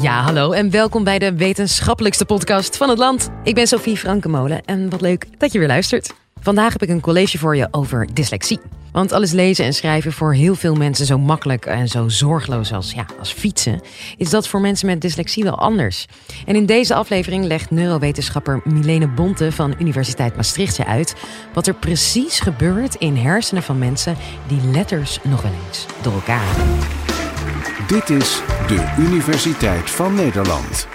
Ja, hallo en welkom bij de wetenschappelijkste podcast van het land. Ik ben Sophie Frankenmolen en wat leuk dat je weer luistert. Vandaag heb ik een college voor je over dyslexie. Want alles lezen en schrijven voor heel veel mensen zo makkelijk en zo zorgeloos als, ja, als fietsen, is dat voor mensen met dyslexie wel anders. En in deze aflevering legt neurowetenschapper Milene Bonte van Universiteit Maastricht je uit wat er precies gebeurt in hersenen van mensen die letters nog wel eens door elkaar halen. Dit is de Universiteit van Nederland.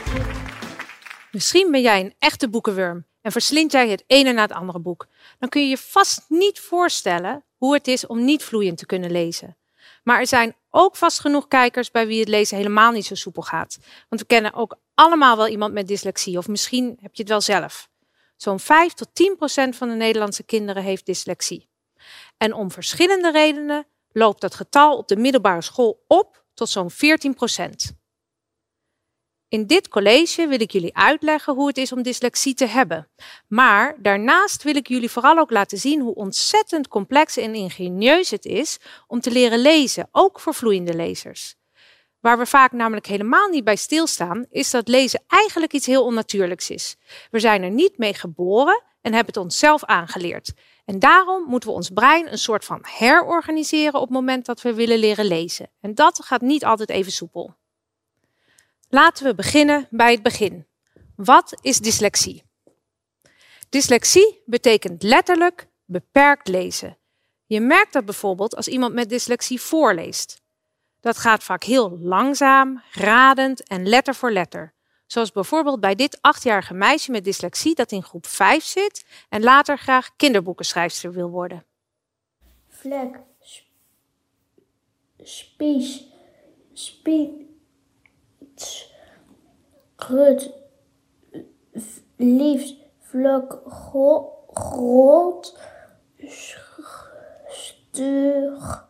Misschien ben jij een echte boekenworm en verslind jij het ene na het andere boek. Dan kun je je vast niet voorstellen hoe het is om niet vloeiend te kunnen lezen. Maar er zijn ook vast genoeg kijkers bij wie het lezen helemaal niet zo soepel gaat. Want we kennen ook allemaal wel iemand met dyslexie, of misschien heb je het wel zelf. Zo'n 5 tot 10 procent van de Nederlandse kinderen heeft dyslexie. En om verschillende redenen loopt dat getal op de middelbare school op tot zo'n 14 procent. In dit college wil ik jullie uitleggen hoe het is om dyslexie te hebben. Maar daarnaast wil ik jullie vooral ook laten zien hoe ontzettend complex en ingenieus het is om te leren lezen, ook voor vloeiende lezers. Waar we vaak namelijk helemaal niet bij stilstaan, is dat lezen eigenlijk iets heel onnatuurlijks is. We zijn er niet mee geboren en hebben het onszelf aangeleerd. En daarom moeten we ons brein een soort van herorganiseren op het moment dat we willen leren lezen. En dat gaat niet altijd even soepel. Laten we beginnen bij het begin. Wat is dyslexie? Dyslexie betekent letterlijk beperkt lezen. Je merkt dat bijvoorbeeld als iemand met dyslexie voorleest. Dat gaat vaak heel langzaam, radend en letter voor letter. Zoals bijvoorbeeld bij dit achtjarige meisje met dyslexie dat in groep 5 zit en later graag kinderboekenschrijfster wil worden. Vlek, spies, grut, liefst, vlek, groot, stug.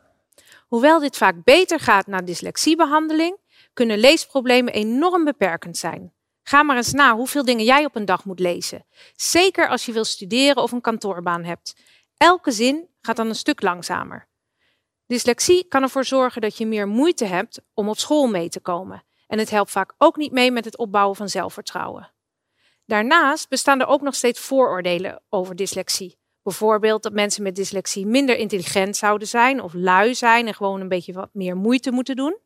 Hoewel dit vaak beter gaat na dyslexiebehandeling, kunnen leesproblemen enorm beperkend zijn. Ga maar eens na hoeveel dingen jij op een dag moet lezen. Zeker als je wil studeren of een kantoorbaan hebt. Elke zin gaat dan een stuk langzamer. Dyslexie kan ervoor zorgen dat je meer moeite hebt om op school mee te komen. En het helpt vaak ook niet mee met het opbouwen van zelfvertrouwen. Daarnaast bestaan er ook nog steeds vooroordelen over dyslexie. Bijvoorbeeld dat mensen met dyslexie minder intelligent zouden zijn of lui zijn en gewoon een beetje wat meer moeite moeten doen.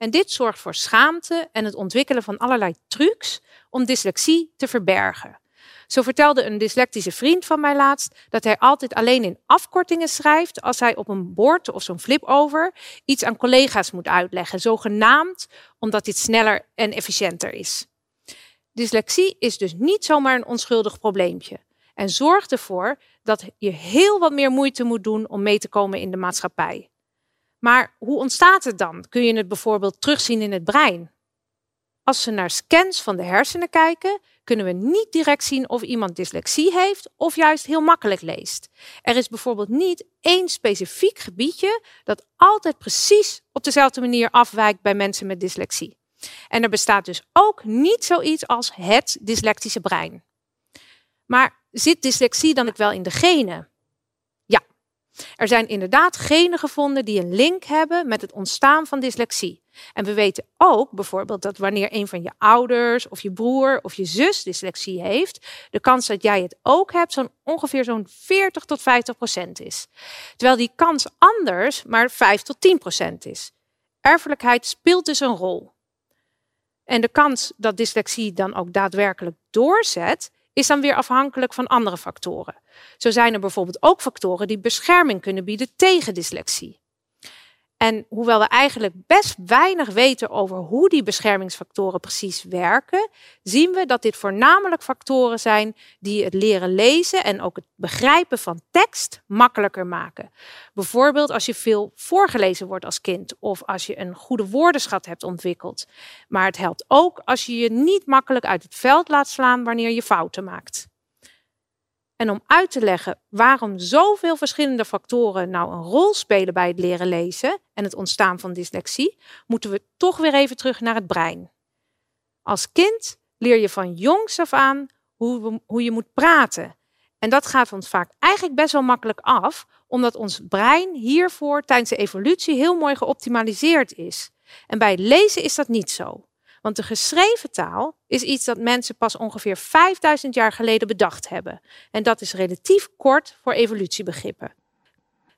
En dit zorgt voor schaamte en het ontwikkelen van allerlei trucs om dyslexie te verbergen. Zo vertelde een dyslectische vriend van mij laatst dat hij altijd alleen in afkortingen schrijft als hij op een bord of zo'n flip-over iets aan collega's moet uitleggen, zogenaamd omdat dit sneller en efficiënter is. Dyslexie is dus niet zomaar een onschuldig probleempje en zorgt ervoor dat je heel wat meer moeite moet doen om mee te komen in de maatschappij. Maar hoe ontstaat het dan? Kun je het bijvoorbeeld terugzien in het brein? Als we naar scans van de hersenen kijken, kunnen we niet direct zien of iemand dyslexie heeft of juist heel makkelijk leest. Er is bijvoorbeeld niet één specifiek gebiedje dat altijd precies op dezelfde manier afwijkt bij mensen met dyslexie. En er bestaat dus ook niet zoiets als het dyslectische brein. Maar zit dyslexie dan ook wel in de genen? Er zijn inderdaad genen gevonden die een link hebben met het ontstaan van dyslexie. En we weten ook bijvoorbeeld dat wanneer een van je ouders of je broer of je zus dyslexie heeft, de kans dat jij het ook hebt zo'n ongeveer zo'n 40 tot 50 procent is. Terwijl die kans anders maar 5 tot 10 procent is. Erfelijkheid speelt dus een rol. En de kans dat dyslexie dan ook daadwerkelijk doorzet, is dan weer afhankelijk van andere factoren. Zo zijn er bijvoorbeeld ook factoren die bescherming kunnen bieden tegen dyslexie. En hoewel we eigenlijk best weinig weten over hoe die beschermingsfactoren precies werken, zien we dat dit voornamelijk factoren zijn die het leren lezen en ook het begrijpen van tekst makkelijker maken. Bijvoorbeeld als je veel voorgelezen wordt als kind of als je een goede woordenschat hebt ontwikkeld. Maar het helpt ook als je je niet makkelijk uit het veld laat slaan wanneer je fouten maakt. En om uit te leggen waarom zoveel verschillende factoren nou een rol spelen bij het leren lezen en het ontstaan van dyslexie, moeten we toch weer even terug naar het brein. Als kind leer je van jongs af aan hoe, hoe je moet praten. En dat gaat ons vaak eigenlijk best wel makkelijk af, omdat ons brein hiervoor tijdens de evolutie heel mooi geoptimaliseerd is. En bij lezen is dat niet zo. Want de geschreven taal is iets dat mensen pas ongeveer 5000 jaar geleden bedacht hebben. En dat is relatief kort voor evolutiebegrippen.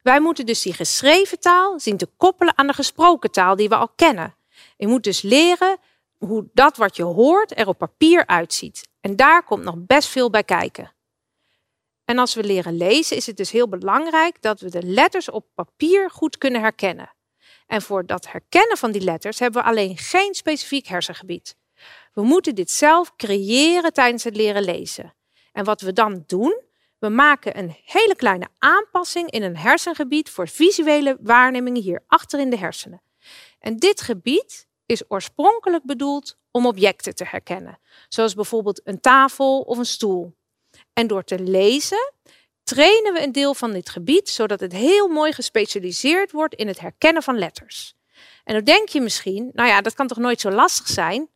Wij moeten dus die geschreven taal zien te koppelen aan de gesproken taal die we al kennen. Je moet dus leren hoe dat wat je hoort er op papier uitziet. En daar komt nog best veel bij kijken. En als we leren lezen, is het dus heel belangrijk dat we de letters op papier goed kunnen herkennen. En voor dat herkennen van die letters hebben we alleen geen specifiek hersengebied. We moeten dit zelf creëren tijdens het leren lezen. En wat we dan doen, we maken een hele kleine aanpassing in een hersengebied voor visuele waarnemingen hier achter in de hersenen. En dit gebied is oorspronkelijk bedoeld om objecten te herkennen, zoals bijvoorbeeld een tafel of een stoel. En door te lezen trainen we een deel van dit gebied zodat het heel mooi gespecialiseerd wordt in het herkennen van letters. En dan denk je misschien, nou ja, dat kan toch nooit zo lastig zijn?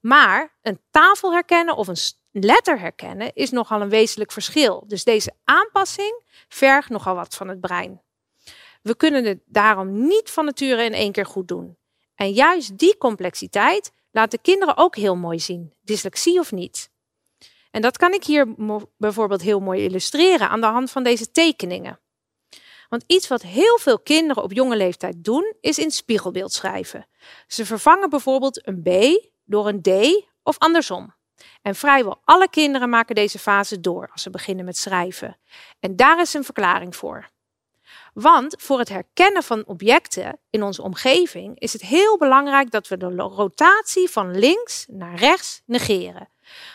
Maar een tafel herkennen of een letter herkennen is nogal een wezenlijk verschil. Dus deze aanpassing vergt nogal wat van het brein. We kunnen het daarom niet van nature in één keer goed doen. En juist die complexiteit laat de kinderen ook heel mooi zien, dyslexie of niet. En dat kan ik hier bijvoorbeeld heel mooi illustreren aan de hand van deze tekeningen. Want iets wat heel veel kinderen op jonge leeftijd doen, is in spiegelbeeld schrijven. Ze vervangen bijvoorbeeld een B door een D of andersom. En vrijwel alle kinderen maken deze fase door als ze beginnen met schrijven. En daar is een verklaring voor. Want voor het herkennen van objecten in onze omgeving is het heel belangrijk dat we de rotatie van links naar rechts negeren.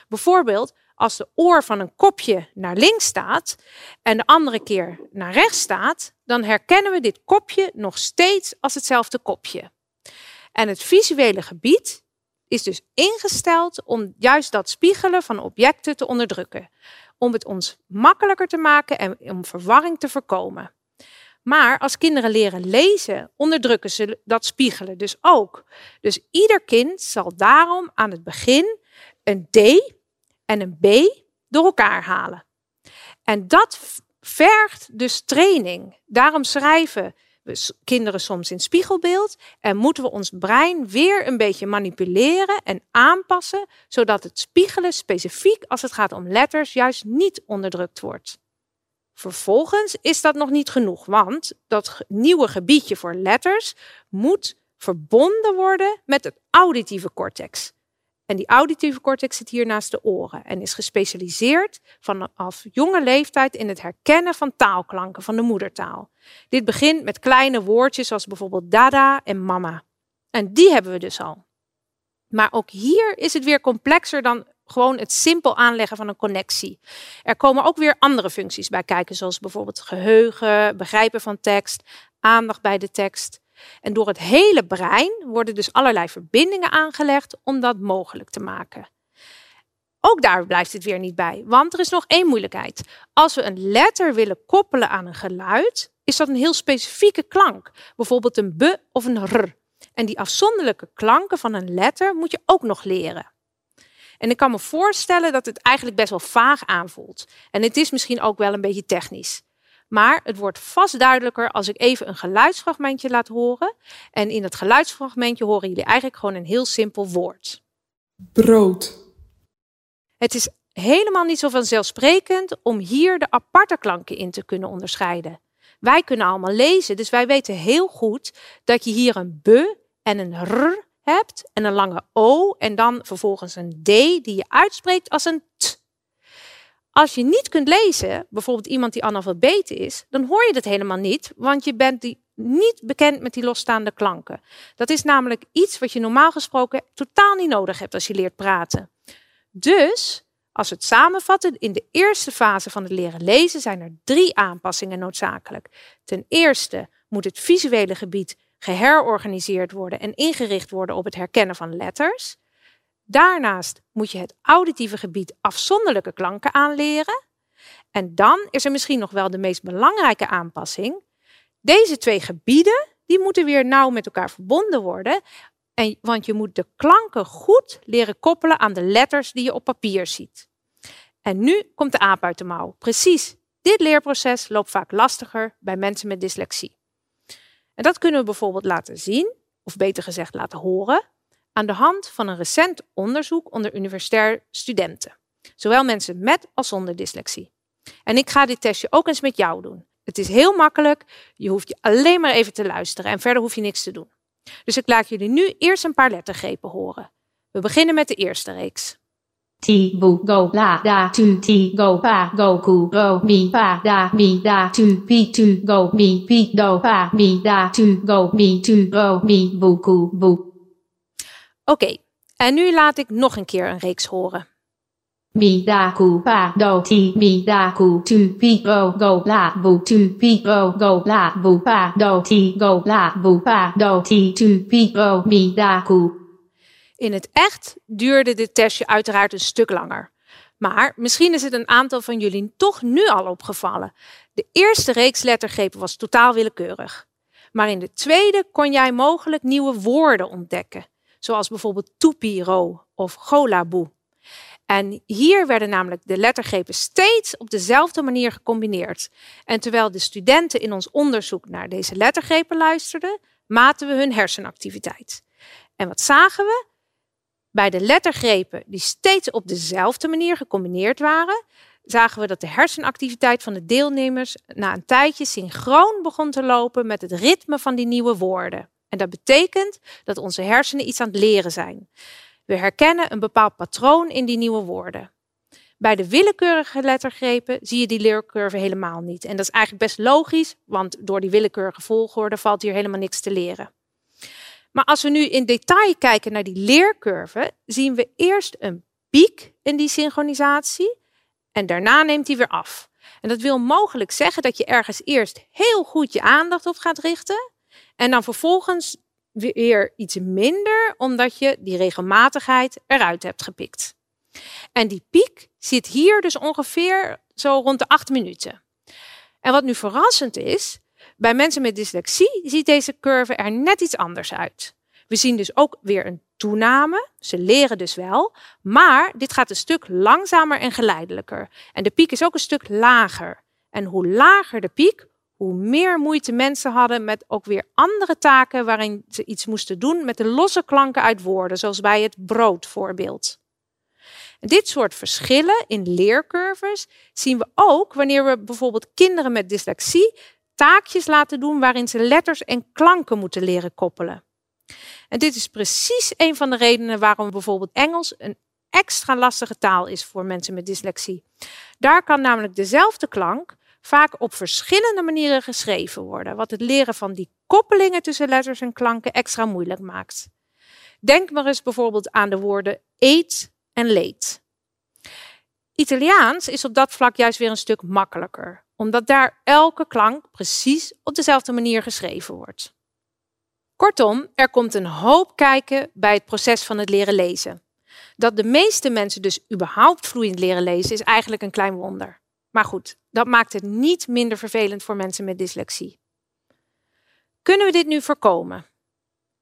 Bijvoorbeeld als de oor van een kopje naar links staat en de andere keer naar rechts staat, dan herkennen we dit kopje nog steeds als hetzelfde kopje. En het visuele gebied is dus ingesteld om juist dat spiegelen van objecten te onderdrukken. Om het ons makkelijker te maken en om verwarring te voorkomen. Maar als kinderen leren lezen, onderdrukken ze dat spiegelen dus ook. Dus ieder kind zal daarom aan het begin een D en een B door elkaar halen. En dat vergt dus training. Daarom schrijven we kinderen soms in spiegelbeeld en moeten we ons brein weer een beetje manipuleren en aanpassen, zodat het spiegelen specifiek als het gaat om letters juist niet onderdrukt wordt. Vervolgens is dat nog niet genoeg, want dat nieuwe gebiedje voor letters moet verbonden worden met het auditieve cortex. En die auditieve cortex zit hier naast de oren en is gespecialiseerd vanaf jonge leeftijd in het herkennen van taalklanken van de moedertaal. Dit begint met kleine woordjes zoals bijvoorbeeld dada en mama. En die hebben we dus al. Maar ook hier is het weer complexer dan gewoon het simpel aanleggen van een connectie. Er komen ook weer andere functies bij kijken, zoals bijvoorbeeld geheugen, begrijpen van tekst, aandacht bij de tekst. En door het hele brein worden dus allerlei verbindingen aangelegd om dat mogelijk te maken. Ook daar blijft het weer niet bij, want er is nog één moeilijkheid. Als we een letter willen koppelen aan een geluid, is dat een heel specifieke klank, bijvoorbeeld een b of een r. En die afzonderlijke klanken van een letter moet je ook nog leren. En ik kan me voorstellen dat het eigenlijk best wel vaag aanvoelt. En het is misschien ook wel een beetje technisch. Maar het wordt vast duidelijker als ik even een geluidsfragmentje laat horen. En in dat geluidsfragmentje horen jullie eigenlijk gewoon een heel simpel woord. Brood. Het is helemaal niet zo vanzelfsprekend om hier de aparte klanken in te kunnen onderscheiden. Wij kunnen allemaal lezen, dus wij weten heel goed dat je hier een b en een r hebt en een lange o en dan vervolgens een d die je uitspreekt als een t. Als je niet kunt lezen, bijvoorbeeld iemand die analfabeet is, dan hoor je dat helemaal niet, want je bent die niet bekend met die losstaande klanken. Dat is namelijk iets wat je normaal gesproken totaal niet nodig hebt als je leert praten. Dus, als we het samenvatten, in de eerste fase van het leren lezen zijn er drie aanpassingen noodzakelijk. Ten eerste moet het visuele gebied geherorganiseerd worden en ingericht worden op het herkennen van letters. Daarnaast moet je het auditieve gebied afzonderlijke klanken aanleren. En dan is er misschien nog wel de meest belangrijke aanpassing. Deze twee gebieden die moeten weer nauw met elkaar verbonden worden. En, want je moet de klanken goed leren koppelen aan de letters die je op papier ziet. En nu komt de aap uit de mouw. Precies, dit leerproces loopt vaak lastiger bij mensen met dyslexie. En dat kunnen we bijvoorbeeld laten zien, of beter gezegd laten horen, aan de hand van een recent onderzoek onder universitair studenten. Zowel mensen met als zonder dyslexie. En ik ga dit testje ook eens met jou doen. Het is heel makkelijk. Je hoeft je alleen maar even te luisteren en verder hoef je niks te doen. Dus ik laat jullie nu eerst een paar lettergrepen horen. We beginnen met de eerste reeks. Ti bu go la da tu ti go pa go ku go mi pa da mi da tu pi tu go mi pi do pa mi da tu go mi tu go mi bu ku bu. Oké, en nu laat ik nog een keer een reeks horen. Mi da ku pa do ti mi da ku tu pi go go la bu tu pi go go la bu pa do ti go la bu pa do ti tu pi go mi da ku. In het echt duurde dit testje uiteraard een stuk langer. Maar misschien is het een aantal van jullie toch nu al opgevallen. De eerste reeks lettergrepen was totaal willekeurig. Maar in de tweede kon jij mogelijk nieuwe woorden ontdekken. Zoals bijvoorbeeld toepiro of golaboe. En hier werden namelijk de lettergrepen steeds op dezelfde manier gecombineerd. En terwijl de studenten in ons onderzoek naar deze lettergrepen luisterden, maten we hun hersenactiviteit. En wat zagen we? Bij de lettergrepen die steeds op dezelfde manier gecombineerd waren, zagen we dat de hersenactiviteit van de deelnemers na een tijdje synchroon begon te lopen met het ritme van die nieuwe woorden. En dat betekent dat onze hersenen iets aan het leren zijn. We herkennen een bepaald patroon in die nieuwe woorden. Bij de willekeurige lettergrepen zie je die leercurve helemaal niet. En dat is eigenlijk best logisch, want door die willekeurige volgorde valt hier helemaal niks te leren. Maar als we nu in detail kijken naar die leercurve, zien we eerst een piek in die synchronisatie en daarna neemt die weer af. En dat wil mogelijk zeggen dat je ergens eerst heel goed je aandacht op gaat richten en dan vervolgens weer iets minder, omdat je die regelmatigheid eruit hebt gepikt. En die piek zit hier dus ongeveer zo rond de acht minuten. En wat nu verrassend is, bij mensen met dyslexie ziet deze curve er net iets anders uit. We zien dus ook weer een toename. Ze leren dus wel, maar dit gaat een stuk langzamer en geleidelijker. En de piek is ook een stuk lager. En hoe lager de piek, hoe meer moeite mensen hadden met ook weer andere taken waarin ze iets moesten doen met de losse klanken uit woorden, zoals bij het broodvoorbeeld. Dit soort verschillen in leercurves zien we ook wanneer we bijvoorbeeld kinderen met dyslexie taakjes laten doen waarin ze letters en klanken moeten leren koppelen. En dit is precies een van de redenen waarom bijvoorbeeld Engels een extra lastige taal is voor mensen met dyslexie. Daar kan namelijk dezelfde klank vaak op verschillende manieren geschreven worden, wat het leren van die koppelingen tussen letters en klanken extra moeilijk maakt. Denk maar eens bijvoorbeeld aan de woorden eet en leed. Italiaans is op dat vlak juist weer een stuk makkelijker, omdat daar elke klank precies op dezelfde manier geschreven wordt. Kortom, er komt een hoop kijken bij het proces van het leren lezen. Dat de meeste mensen dus überhaupt vloeiend leren lezen is eigenlijk een klein wonder. Maar goed, dat maakt het niet minder vervelend voor mensen met dyslexie. Kunnen we dit nu voorkomen?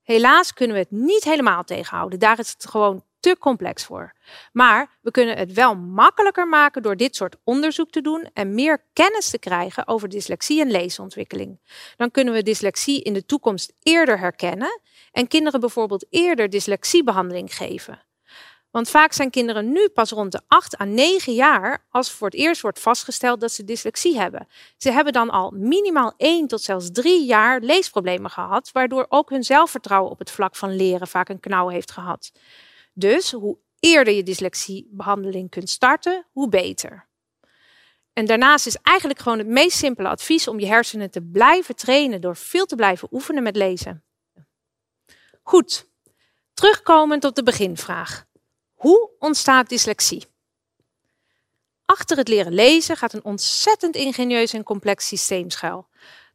Helaas kunnen we het niet helemaal tegenhouden. Daar is het gewoon te complex voor. Maar we kunnen het wel makkelijker maken door dit soort onderzoek te doen en meer kennis te krijgen over dyslexie en leesontwikkeling. Dan kunnen we dyslexie in de toekomst eerder herkennen en kinderen bijvoorbeeld eerder dyslexiebehandeling geven. Want vaak zijn kinderen nu pas rond de 8 à 9 jaar als voor het eerst wordt vastgesteld dat ze dyslexie hebben. Ze hebben dan al minimaal 1 tot zelfs 3 jaar leesproblemen gehad, waardoor ook hun zelfvertrouwen op het vlak van leren vaak een knauw heeft gehad. Dus hoe eerder je dyslexiebehandeling kunt starten, hoe beter. En daarnaast is eigenlijk gewoon het meest simpele advies om je hersenen te blijven trainen door veel te blijven oefenen met lezen. Goed, terugkomend op de beginvraag. Hoe ontstaat dyslexie? Achter het leren lezen gaat een ontzettend ingenieus en complex systeem schuil.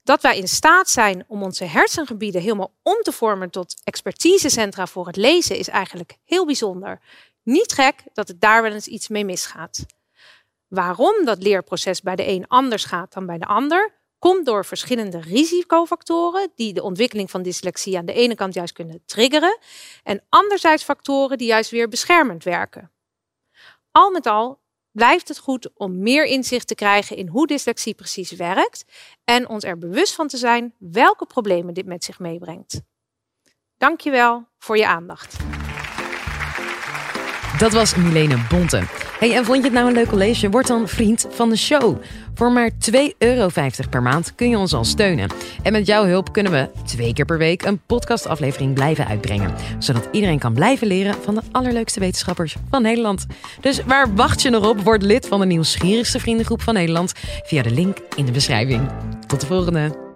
Dat wij in staat zijn om onze hersengebieden helemaal om te vormen tot expertisecentra voor het lezen is eigenlijk heel bijzonder. Niet gek dat het daar wel eens iets mee misgaat. Waarom dat leerproces bij de een anders gaat dan bij de ander, komt door verschillende risicofactoren die de ontwikkeling van dyslexie aan de ene kant juist kunnen triggeren en anderzijds factoren die juist weer beschermend werken. Al met al blijft het goed om meer inzicht te krijgen in hoe dyslexie precies werkt en ons er bewust van te zijn welke problemen dit met zich meebrengt. Dankjewel voor je aandacht. Dat was Milene Bonte. Hey, en vond je het nou een leuk college? Word dan vriend van de show. Voor maar 2,50 euro per maand kun je ons al steunen. En met jouw hulp kunnen we twee keer per week een podcastaflevering blijven uitbrengen. Zodat iedereen kan blijven leren van de allerleukste wetenschappers van Nederland. Dus waar wacht je nog op? Word lid van de nieuwsgierigste vriendengroep van Nederland via de link in de beschrijving. Tot de volgende.